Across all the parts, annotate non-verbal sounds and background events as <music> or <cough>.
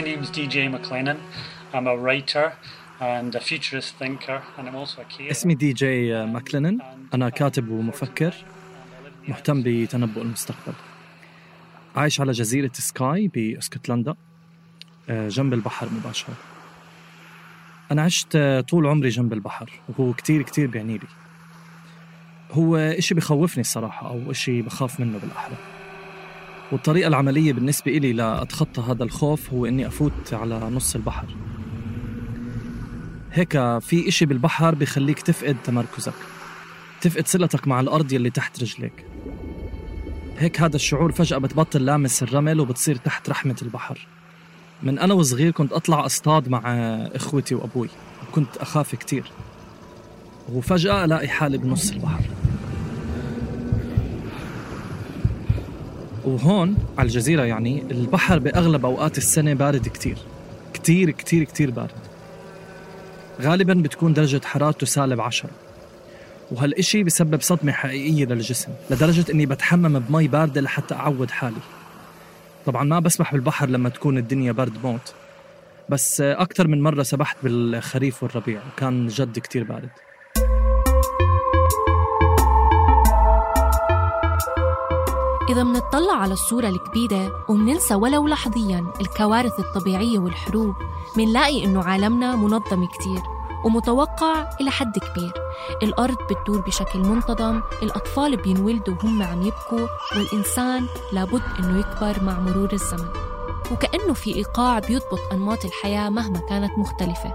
My name's DJ MacLennan. I'm a writer and a futurist thinker, and I'm also a carer. اسمي دي جي ماكلينن أنا كاتب ومفكر مهتم بتنبؤ المستقبل. عايش على جزيرة سكاي باسكتلندا آه، جنب البحر مباشرة. أنا عشت آه، طول عمري جنب البحر وهو كتير كتير بيعني لي. هو إشي بخوفني الصراحة أو إشي بخاف منه بالأحرى. والطريقة العملية بالنسبة إلي لأتخطى هذا الخوف هو إني أفوت على نص البحر. هيك في إشي بالبحر بخليك تفقد تمركزك تفقد صلتك مع الأرض يلي تحت رجليك. هيك هذا الشعور فجأة بتبطل لامس الرمل وبتصير تحت رحمة البحر. من أنا وصغير كنت أطلع أصطاد مع إخوتي وأبوي وكنت أخاف كتير. وفجأة ألاقي حالي بنص البحر. وهون على الجزيرة يعني البحر بأغلب أوقات السنة بارد كتير. كتير كتير كتير بارد. غالبا بتكون درجة حرارته سالب عشرة. وهالإشي بسبب صدمة حقيقية للجسم لدرجة إني بتحمم بمي باردة لحتى أعود حالي. طبعا ما بسبح بالبحر لما تكون الدنيا برد موت. بس أكثر من مرة سبحت بالخريف والربيع وكان جد كتير بارد. إذا منطلع على الصورة الكبيرة ومننسى ولو لحظيا الكوارث الطبيعية والحروب منلاقي إنه عالمنا منظم كتير ومتوقع إلى حد كبير. الأرض بتدور بشكل منتظم الأطفال بينولدوا وهم عم يبكوا والإنسان لابد إنه يكبر مع مرور الزمن. وكأنه في إيقاع بيضبط أنماط الحياة مهما كانت مختلفة.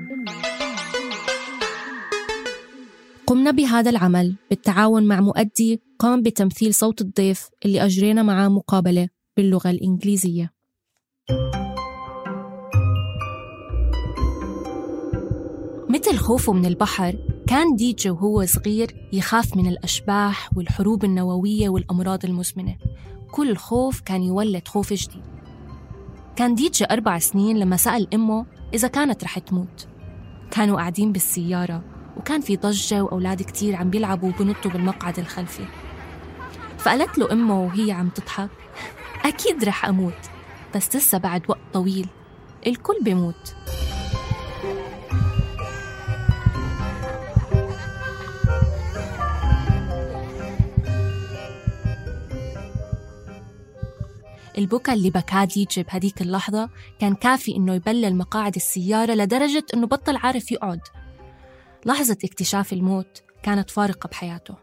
قمنا بهذا العمل بالتعاون مع مؤدي قام بتمثيل صوت الضيف اللي أجرينا معاه مقابلة باللغة الإنجليزية. مثل خوفه من البحر كان ديجي وهو صغير يخاف من الأشباح والحروب النووية والأمراض المزمنة. كل خوف كان يولد خوف جديد. كان ديجي أربع سنين لما سأل أمه إذا كانت رح تموت. كانوا قاعدين بالسيارة. وكان في ضجة وأولاد كتير عم بيلعبوا وبنطوا بالمقعد الخلفي. فقالت له أمه وهي عم تضحك أكيد رح أموت بس لسه بعد وقت طويل الكل بيموت. البكا اللي بكاه ديجي بهديك اللحظة كان كافي إنه يبلل مقاعد السيارة لدرجة إنه بطل عارف يقعد. لحظة اكتشاف الموت كانت فارقة بحياته.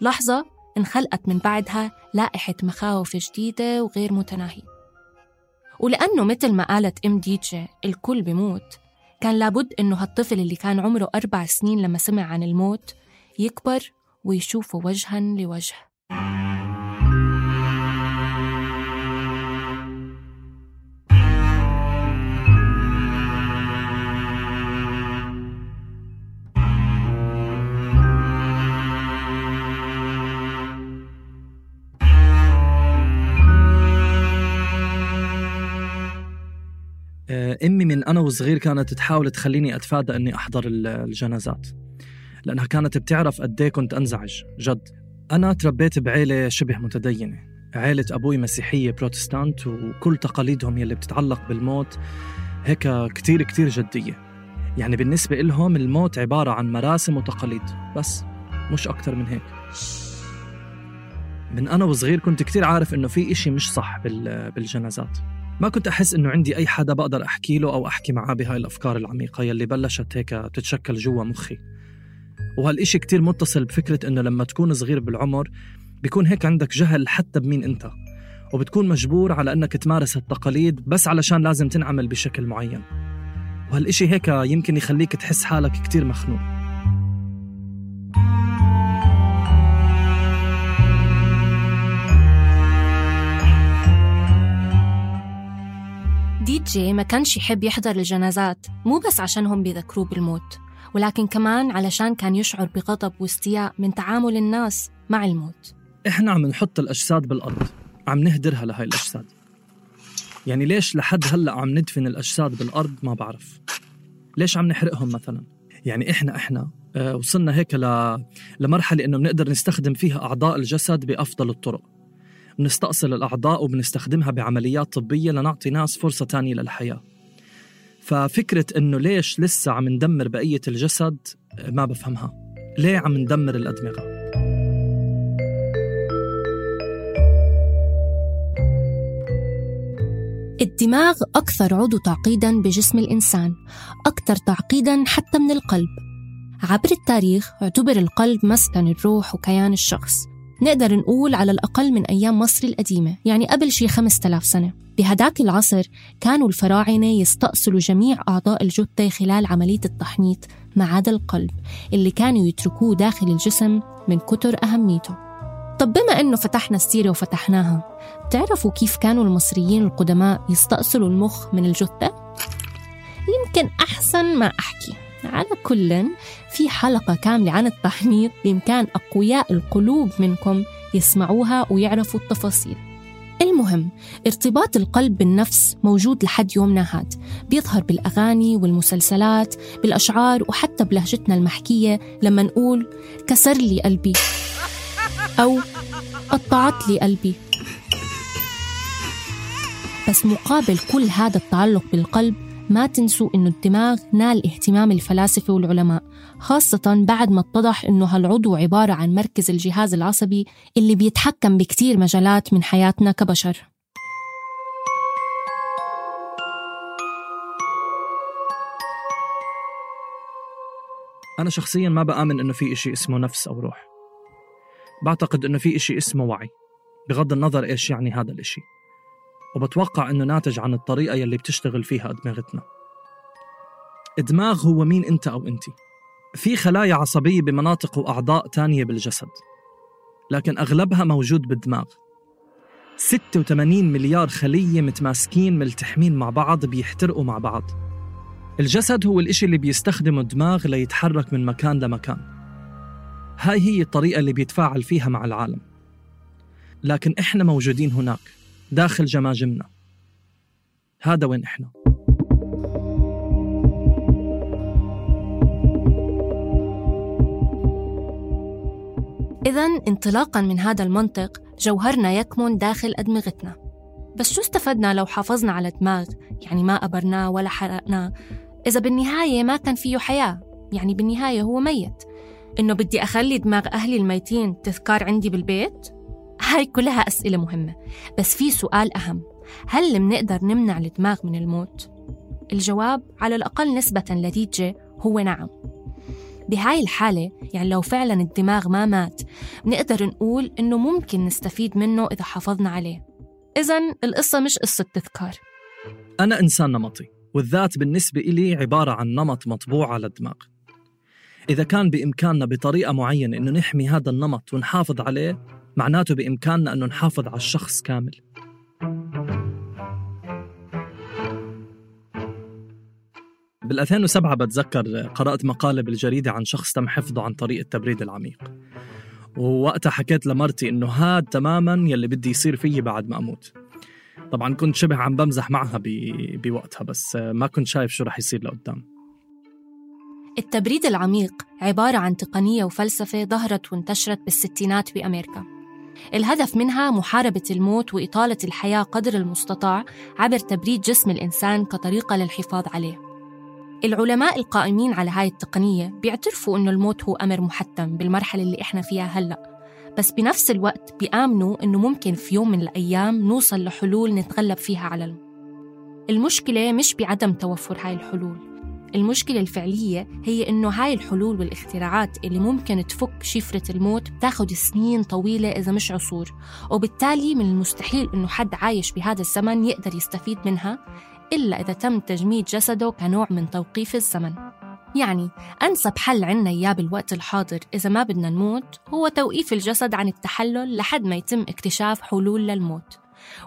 لحظة انخلقت من بعدها لائحة مخاوف جديدة وغير متناهية ولأنه مثل ما قالت أم ديجي الكل بموت كان لابد إنه هالطفل اللي كان عمره أربع سنين لما سمع عن الموت يكبر ويشوفه وجها لوجه. من أنا وصغير كانت تحاول تخليني أتفادى أني أحضر الجنازات. لأنها كانت بتعرف قد إيه كنت أنزعج جد. أنا تربيت بعيلة شبه متدينة. عيلة أبوي مسيحية بروتستانت وكل تقاليدهم يلي بتتعلق بالموت هيك كتير كتير جدية. يعني بالنسبة لهم الموت عبارة عن مراسم وتقاليد بس مش أكتر من هيك. من أنا وصغير كنت كتير عارف إنه في إشي مش صح بالجنازات. ما كنت أحس إنه عندي أي حدا بقدر أحكي له أو أحكي معاه بهاي الأفكار العميقة يلي بلشت هيك تتشكل جوا مخي. وهالإشي كتير متصل بفكرة إنه لما تكون صغير بالعمر بيكون هيك عندك جهل حتى بمين أنت. وبتكون مجبور على أنك تمارس التقاليد بس علشان لازم تنعمل بشكل معين. وهالإشي هيك يمكن يخليك تحس حالك كتير مخنوق. دي جي ما كانش يحب يحضر الجنازات مو بس عشانهم بيذكروه بالموت ولكن كمان علشان كان يشعر بغضب واستياء من تعامل الناس مع الموت. إحنا عم نحط الأجساد بالأرض عم نهدرها لهاي الأجساد. يعني ليش لحد هلأ عم ندفن الأجساد بالأرض ما بعرف. ليش عم نحرقهم مثلا؟ يعني إحنا إحنا آه وصلنا هيك ل... لمرحلة إنه بنقدر نستخدم فيها أعضاء الجسد بأفضل الطرق. بنستأصل الأعضاء وبنستخدمها بعمليات طبية لنعطي ناس فرصة تانية للحياة. ففكرة إنه ليش لسه عم ندمر بقية الجسد ما بفهمها. ليه عم ندمر الأدمغة؟ الدماغ أكثر عضو تعقيدا بجسم الإنسان أكثر تعقيدا حتى من القلب. عبر التاريخ اعتبر القلب مسكن الروح وكيان الشخص. نقدر نقول على الأقل من أيام مصر القديمة يعني قبل شي 5000 سنة. بهداك العصر كانوا الفراعنة يستأصلوا جميع أعضاء الجثة خلال عملية التحنيط ما عدا القلب اللي كانوا يتركوه داخل الجسم من كتر أهميته. طب بما أنه فتحنا السيرة وفتحناها بتعرفوا كيف كانوا المصريين القدماء يستأصلوا المخ من الجثة؟ يمكن أحسن ما أحكي. على كل في حلقة كاملة عن التحنيط بإمكان أقوياء القلوب منكم يسمعوها ويعرفوا التفاصيل. المهم ارتباط القلب بالنفس موجود لحد يومنا هاد بيظهر بالأغاني والمسلسلات بالأشعار وحتى بلهجتنا المحكية لما نقول كسر لي قلبي. أو قطعت لي قلبي. بس مقابل كل هذا التعلق بالقلب ما تنسوا إنه الدماغ نال اهتمام الفلاسفة والعلماء. خاصة بعد ما اتضح إنه هالعضو عبارة عن مركز الجهاز العصبي اللي بيتحكم بكتير مجالات من حياتنا كبشر. أنا شخصيا ما بآمن إنه في إشي اسمه نفس أو روح. بعتقد إنه في إشي اسمه وعي بغض النظر إيش يعني هذا الإشي. وبتوقع إنه ناتج عن الطريقة يلي بتشتغل فيها أدمغتنا. الدماغ هو مين أنت أو أنت في خلايا عصبية بمناطق وأعضاء تانية بالجسد لكن أغلبها موجود بالدماغ. 86 مليار خلية متماسكين ملتحمين مع بعض بيحترقوا مع بعض. الجسد هو الإشي اللي بيستخدمه الدماغ ليتحرك من مكان لمكان. هاي هي الطريقة اللي بيتفاعل فيها مع العالم. لكن إحنا موجودين هناك داخل جماجمنا. هذا وين إحنا؟ إذا انطلاقا من هذا المنطق جوهرنا يكمن داخل أدمغتنا. بس شو استفدنا لو حافظنا على دماغ يعني ما أبرناه ولا حرقناه إذا بالنهاية ما كان فيه حياة. يعني بالنهاية هو ميت. إنه بدي أخلي دماغ أهلي الميتين تذكار عندي بالبيت؟ هاي كلها أسئلة مهمة. بس في سؤال أهم. هل منقدر نمنع الدماغ من الموت؟ الجواب على الأقل نسبة لديجة هو نعم. بهاي الحالة يعني لو فعلا الدماغ ما مات بنقدر نقول إنه ممكن نستفيد منه إذا حافظنا عليه. إذا القصة مش قصة تذكار أنا إنسان نمطي والذات بالنسبة إلي عبارة عن نمط مطبوع على الدماغ. إذا كان بإمكاننا بطريقة معينة إنه نحمي هذا النمط ونحافظ عليه معناته بإمكاننا أنه نحافظ على الشخص كامل. بال 2007 بتذكر قرأت مقالة بالجريدة عن شخص تم حفظه عن طريق التبريد العميق. ووقتها حكيت لمرتي إنه هاد تماما يلي بدي يصير فيي بعد ما أموت. طبعا كنت شبه عم بمزح معها بوقتها بس ما كنت شايف شو رح يصير لقدام. التبريد العميق عبارة عن تقنية وفلسفة ظهرت وانتشرت بالستينات بأمريكا. الهدف منها محاربة الموت وإطالة الحياة قدر المستطاع عبر تبريد جسم الإنسان كطريقة للحفاظ عليه. العلماء القائمين على هاي التقنية بيعترفوا إنه الموت هو أمر محتم بالمرحلة اللي إحنا فيها هلأ. بس بنفس الوقت بيآمنوا إنه ممكن في يوم من الأيام نوصل لحلول نتغلب فيها على الموت المشكلة مش بعدم توفر هاي الحلول. المشكلة الفعلية هي إنه هاي الحلول والاختراعات اللي ممكن تفك شفرة الموت بتاخد سنين طويلة إذا مش عصور. وبالتالي من المستحيل إنه حد عايش بهذا الزمن يقدر يستفيد منها. إلا إذا تم تجميد جسده كنوع من توقيف الزمن. يعني أنسب حل عنا إياه بالوقت الحاضر إذا ما بدنا نموت هو توقيف الجسد عن التحلل لحد ما يتم اكتشاف حلول للموت.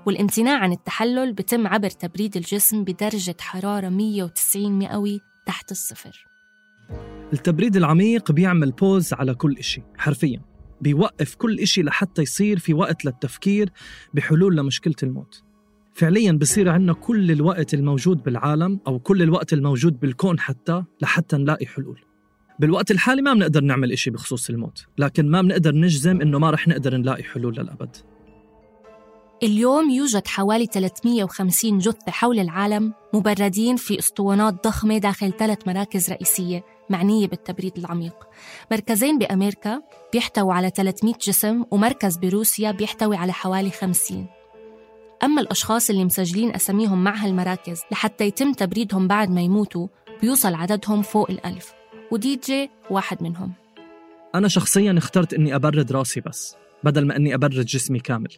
والامتناع عن التحلل بتم عبر تبريد الجسم بدرجة حرارة 190 مئوي تحت الصفر. التبريد العميق بيعمل بوز على كل إشي حرفيا. بيوقف كل إشي لحتى يصير في وقت للتفكير بحلول لمشكلة الموت. فعليا بصير عندنا كل الوقت الموجود بالعالم أو كل الوقت الموجود بالكون حتى لحتى نلاقي حلول. بالوقت الحالي ما بنقدر نعمل إشي بخصوص الموت لكن ما بنقدر نجزم إنه ما رح نقدر نلاقي حلول للأبد. اليوم يوجد حوالي 350 جثة حول العالم مبردين في أسطوانات ضخمة داخل ثلاث مراكز رئيسية معنية بالتبريد العميق. مركزين بأمريكا بيحتووا على 300 جسم ومركز بروسيا بيحتوي على حوالي 50 أما الأشخاص اللي مسجلين أساميهم مع هالمراكز لحتى يتم تبريدهم بعد ما يموتوا بيوصل عددهم فوق الألف. ودي جي واحد منهم. أنا شخصياً اخترت إني أبرد رأسي بس بدل ما إني أبرد جسمي كامل.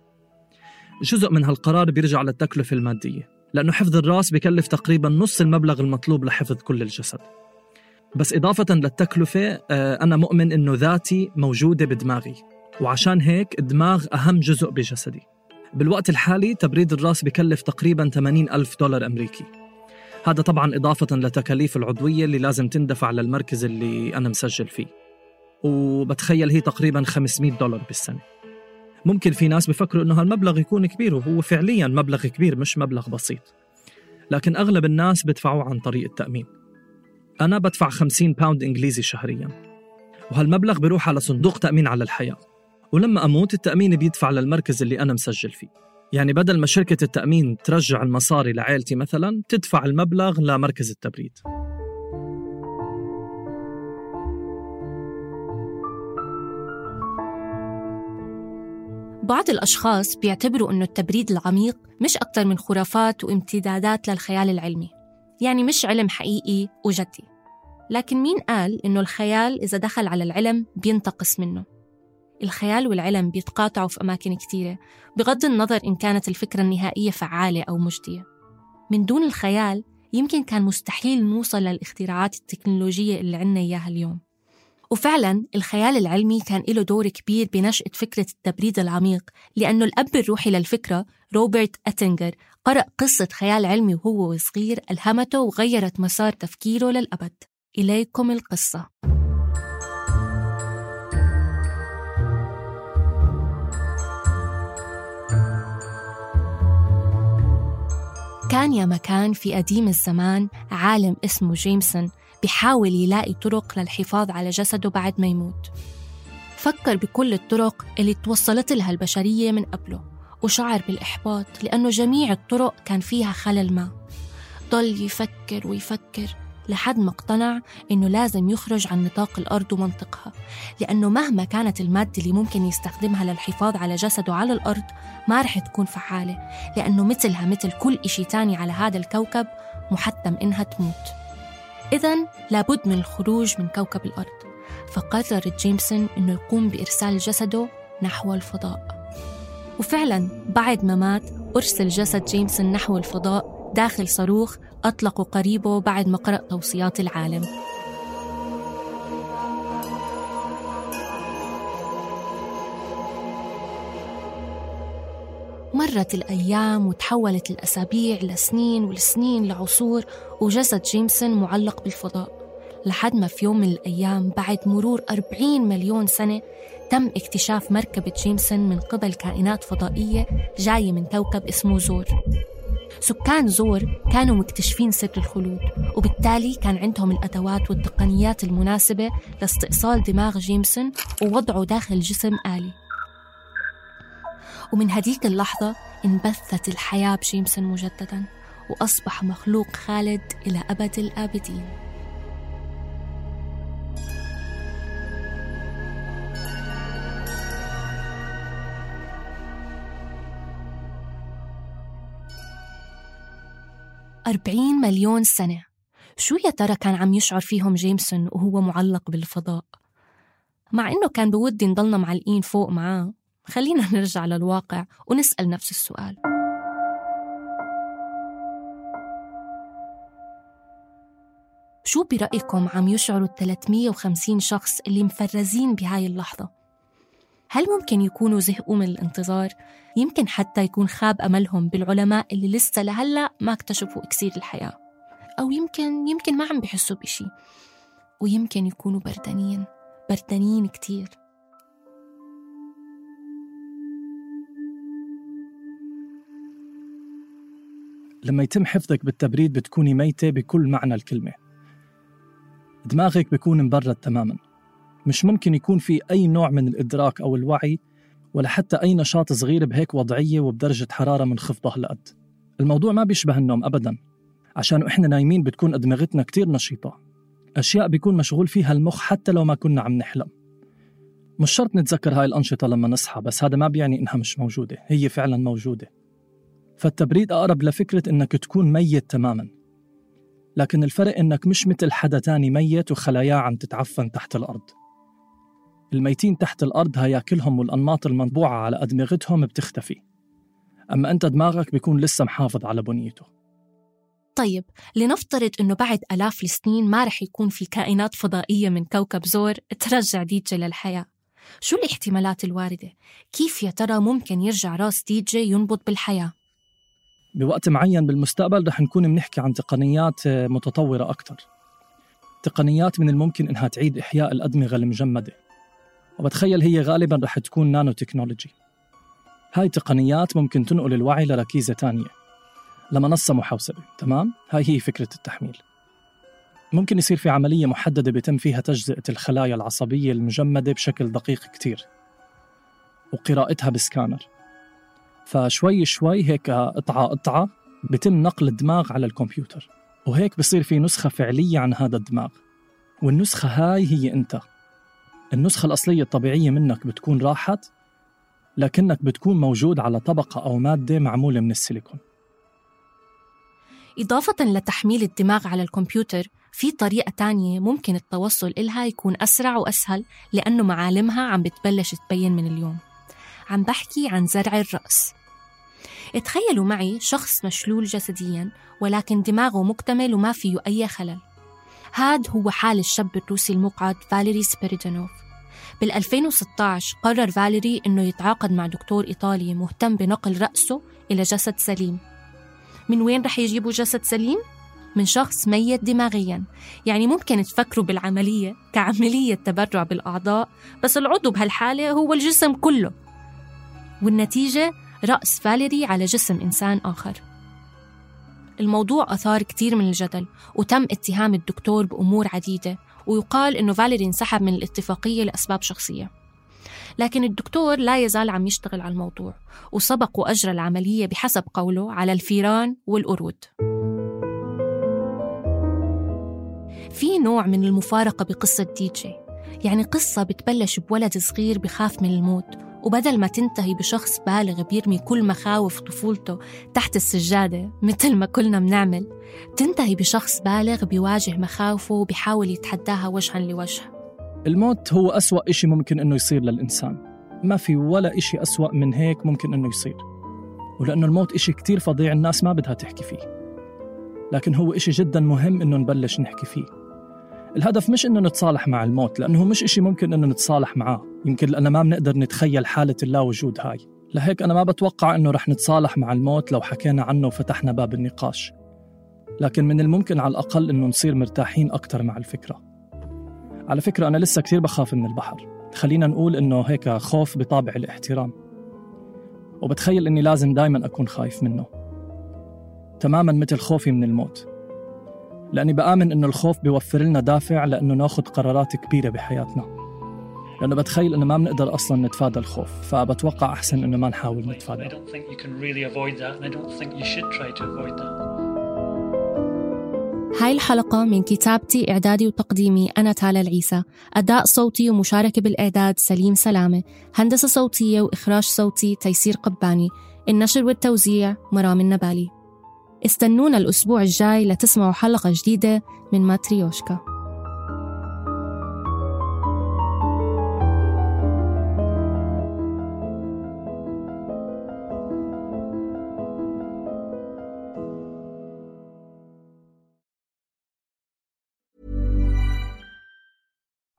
جزء من هالقرار بيرجع للتكلفة المادية لأنه حفظ الرأس بكلف تقريبا نص المبلغ المطلوب لحفظ كل الجسد. بس إضافة للتكلفة آه، أنا مؤمن إنه ذاتي موجودة بدماغي وعشان هيك الدماغ أهم جزء بجسدي. بالوقت الحالي تبريد الرأس بكلف تقريبا 80 ألف دولار أمريكي. هذا طبعا إضافة لتكاليف العضوية اللي لازم تندفع للمركز اللي أنا مسجل فيه. وبتخيل هي تقريبا 500 دولار بالسنة. ممكن في ناس بفكروا إنه هالمبلغ يكون كبير وهو فعليا مبلغ كبير مش مبلغ بسيط. لكن أغلب الناس بدفعوه عن طريق التأمين. أنا بدفع 50 باوند إنجليزي شهريا. وهالمبلغ بيروح على صندوق تأمين على الحياة. ولما أموت التأمين بيدفع للمركز اللي أنا مسجل فيه. يعني بدل ما شركة التأمين ترجع المصاري لعائلتي مثلا تدفع المبلغ لمركز التبريد. بعض الأشخاص بيعتبروا أنه التبريد العميق مش أكثر من خرافات وامتدادات للخيال العلمي. يعني مش علم حقيقي وجدي. لكن مين قال أنه الخيال إذا دخل على العلم بينتقص منه؟ الخيال والعلم بيتقاطعوا في أماكن كتيرة بغض النظر إن كانت الفكرة النهائية فعالة أو مجدية. من دون الخيال يمكن كان مستحيل نوصل للاختراعات التكنولوجية اللي عنا إياها اليوم. وفعلا الخيال العلمي كان له دور كبير بنشأة فكرة التبريد العميق لأنه الأب الروحي للفكرة روبرت أتنجر قرأ قصة خيال علمي وهو صغير ألهمته وغيرت مسار تفكيره للأبد. إليكم القصة. كان يا مكان في قديم الزمان عالم اسمه جيمسون بيحاول يلاقي طرق للحفاظ على جسده بعد ما يموت. فكر بكل الطرق اللي توصلت لها البشرية من قبله وشعر بالإحباط لأنه جميع الطرق كان فيها خلل ما. ضل يفكر ويفكر لحد ما اقتنع إنه لازم يخرج عن نطاق الأرض ومنطقها. لأنه مهما كانت المادة اللي ممكن يستخدمها للحفاظ على جسده على الأرض ما رح تكون فعالة لأنه مثلها مثل كل إشي تاني على هذا الكوكب محتم إنها تموت. إذا لابد من الخروج من كوكب الأرض. فقرر جيمسون أنه يقوم بإرسال جسده نحو الفضاء. وفعلا بعد ما مات أرسل جسد جيمسون نحو الفضاء داخل صاروخ أطلقه قريبه بعد ما قرأ توصيات العالم. مرت الأيام وتحولت الأسابيع لسنين والسنين لعصور وجسد جيمسون معلق بالفضاء لحد ما في يوم من الأيام بعد مرور 40 مليون سنة تم اكتشاف مركبة جيمسون من قبل كائنات فضائية جاية من كوكب اسمه زور. سكان زور كانوا مكتشفين سر الخلود وبالتالي كان عندهم الأدوات والتقنيات المناسبة لاستئصال دماغ جيمسون ووضعه داخل جسم آلي. ومن هديك اللحظة انبثت الحياة بجيمسون مجددا وأصبح مخلوق خالد إلى أبد الآبدين. أربعين مليون سنة شو يا ترى كان عم يشعر فيهم جيمسون وهو معلق بالفضاء؟ مع إنه كان بودي نضلنا معلقين فوق معاه خلينا <laughs> نرجع للواقع ونسأل نفس السؤال شو برأيكم عم يشعروا ال 350 شخص اللي مفرزين بهاي اللحظة؟ هل ممكن يكونوا زهقوا من الانتظار؟ يمكن حتى يكون خاب أملهم بالعلماء اللي لسه لهلأ ما اكتشفوا إكسير الحياة. أو يمكن يمكن ما عم بيحسوا بشي ويمكن يكونوا بردانين بردانين كتير. لما يتم حفظك بالتبريد بتكوني ميتة بكل معنى الكلمة. دماغك بيكون مبرد تماما. مش ممكن يكون في أي نوع من الإدراك أو الوعي ولا حتى أي نشاط صغير بهيك وضعية وبدرجة حرارة منخفضة هالقد الموضوع ما بيشبه النوم أبدا عشان إحنا نايمين بتكون أدمغتنا كتير نشيطة. أشياء بيكون مشغول فيها المخ حتى لو ما كنا عم نحلم. مش شرط نتذكر هاي الأنشطة لما نصحى بس هذا ما بيعني إنها مش موجودة هي فعلا موجودة. فالتبريد أقرب لفكرة إنك تكون ميت تماما. لكن الفرق إنك مش مثل حدا تاني ميت وخلاياه عم تتعفن تحت الأرض. الميتين تحت الأرض هياكلهم والأنماط المنبوعة على أدمغتهم بتختفي. أما أنت دماغك بيكون لسه محافظ على بنيته. طيب لنفترض إنه بعد آلاف السنين ما رح يكون في كائنات فضائية من كوكب زور ترجع ديجي للحياة. شو الاحتمالات الواردة؟ كيف يا ترى ممكن يرجع راس ديجي ينبض بالحياة؟ بوقت معين بالمستقبل رح نكون بنحكي عن تقنيات متطورة أكثر تقنيات من الممكن إنها تعيد إحياء الأدمغة المجمدة. وبتخيل هي غالبا رح تكون نانو تكنولوجي هاي تقنيات ممكن تنقل الوعي لركيزة تانية لمنصة محوسبة تمام؟ هاي هي فكرة التحميل. ممكن يصير في عملية محددة بيتم فيها تجزئة الخلايا العصبية المجمدة بشكل دقيق كتير وقراءتها بسكانر. فشوي شوي هيك قطعة قطعة بتم نقل الدماغ على الكمبيوتر وهيك بصير في نسخة فعلية عن هذا الدماغ. والنسخة هاي هي أنت النسخة الأصلية الطبيعية منك بتكون راحت لكنك بتكون موجود على طبقة أو مادة معمولة من السيليكون. إضافة لتحميل الدماغ على الكمبيوتر في طريقة تانية ممكن التوصل إلها يكون أسرع وأسهل لأنه معالمها عم بتبلش تبين من اليوم. عم بحكي عن زرع الرأس. تخيلوا معي شخص مشلول جسديا ولكن دماغه مكتمل وما فيه أي خلل. هاد هو حال الشاب الروسي المقعد فاليري سبيريدانوف بال 2016 قرر فاليري إنه يتعاقد مع دكتور إيطالي مهتم بنقل رأسه إلى جسد سليم. من وين رح يجيبوا جسد سليم؟ من شخص ميت دماغيا. يعني ممكن تفكروا بالعملية كعملية تبرع بالأعضاء بس العضو بهالحالة هو الجسم كله. والنتيجة رأس فاليري على جسم إنسان آخر. الموضوع أثار كتير من الجدل وتم اتهام الدكتور بأمور عديدة ويقال إنه فاليري انسحب من الاتفاقية لأسباب شخصية. لكن الدكتور لا يزال عم يشتغل على الموضوع وسبق وأجرى العملية بحسب قوله على الفيران والقرود في نوع من المفارقة بقصة دي جي يعني قصة بتبلش بولد صغير بخاف من الموت وبدل ما تنتهي بشخص بالغ بيرمي كل مخاوف طفولته تحت السجادة مثل ما كلنا بنعمل تنتهي بشخص بالغ بيواجه مخاوفه وبيحاول يتحداها وجها لوجه. الموت هو أسوأ إشي ممكن إنه يصير للإنسان. ما في ولا إشي أسوأ من هيك ممكن إنه يصير. ولأنه الموت إشي كتير فظيع الناس ما بدها تحكي فيه. لكن هو إشي جدا مهم إنه نبلش نحكي فيه. الهدف مش إنه نتصالح مع الموت لأنه مش إشي ممكن إنه نتصالح معاه. يمكن لأننا ما بنقدر نتخيل حالة اللا وجود هاي. لهيك أنا ما بتوقع إنه رح نتصالح مع الموت لو حكينا عنه وفتحنا باب النقاش. لكن من الممكن على الأقل إنه نصير مرتاحين أكثر مع الفكرة. على فكرة أنا لسه كثير بخاف من البحر. خلينا نقول إنه هيك خوف بطابع الاحترام. وبتخيل إني لازم دايما أكون خايف منه. تماما مثل خوفي من الموت. لأني بآمن إنه الخوف بيوفر لنا دافع لأنه ناخذ قرارات كبيرة بحياتنا. لأنه بتخيل إنه ما بنقدر أصلا نتفادى الخوف فبتوقع أحسن إنه ما نحاول نتفادى. هاي الحلقة من كتابتي إعدادي وتقديمي أنا تالا العيسى. أداء صوتي ومشاركة بالإعداد سليم سلامة. هندسة صوتية وإخراج صوتي تيسير قباني. النشر والتوزيع مرام النبالي. استنونا الأسبوع الجاي لتسمعوا حلقة جديدة من ماتريوشكا.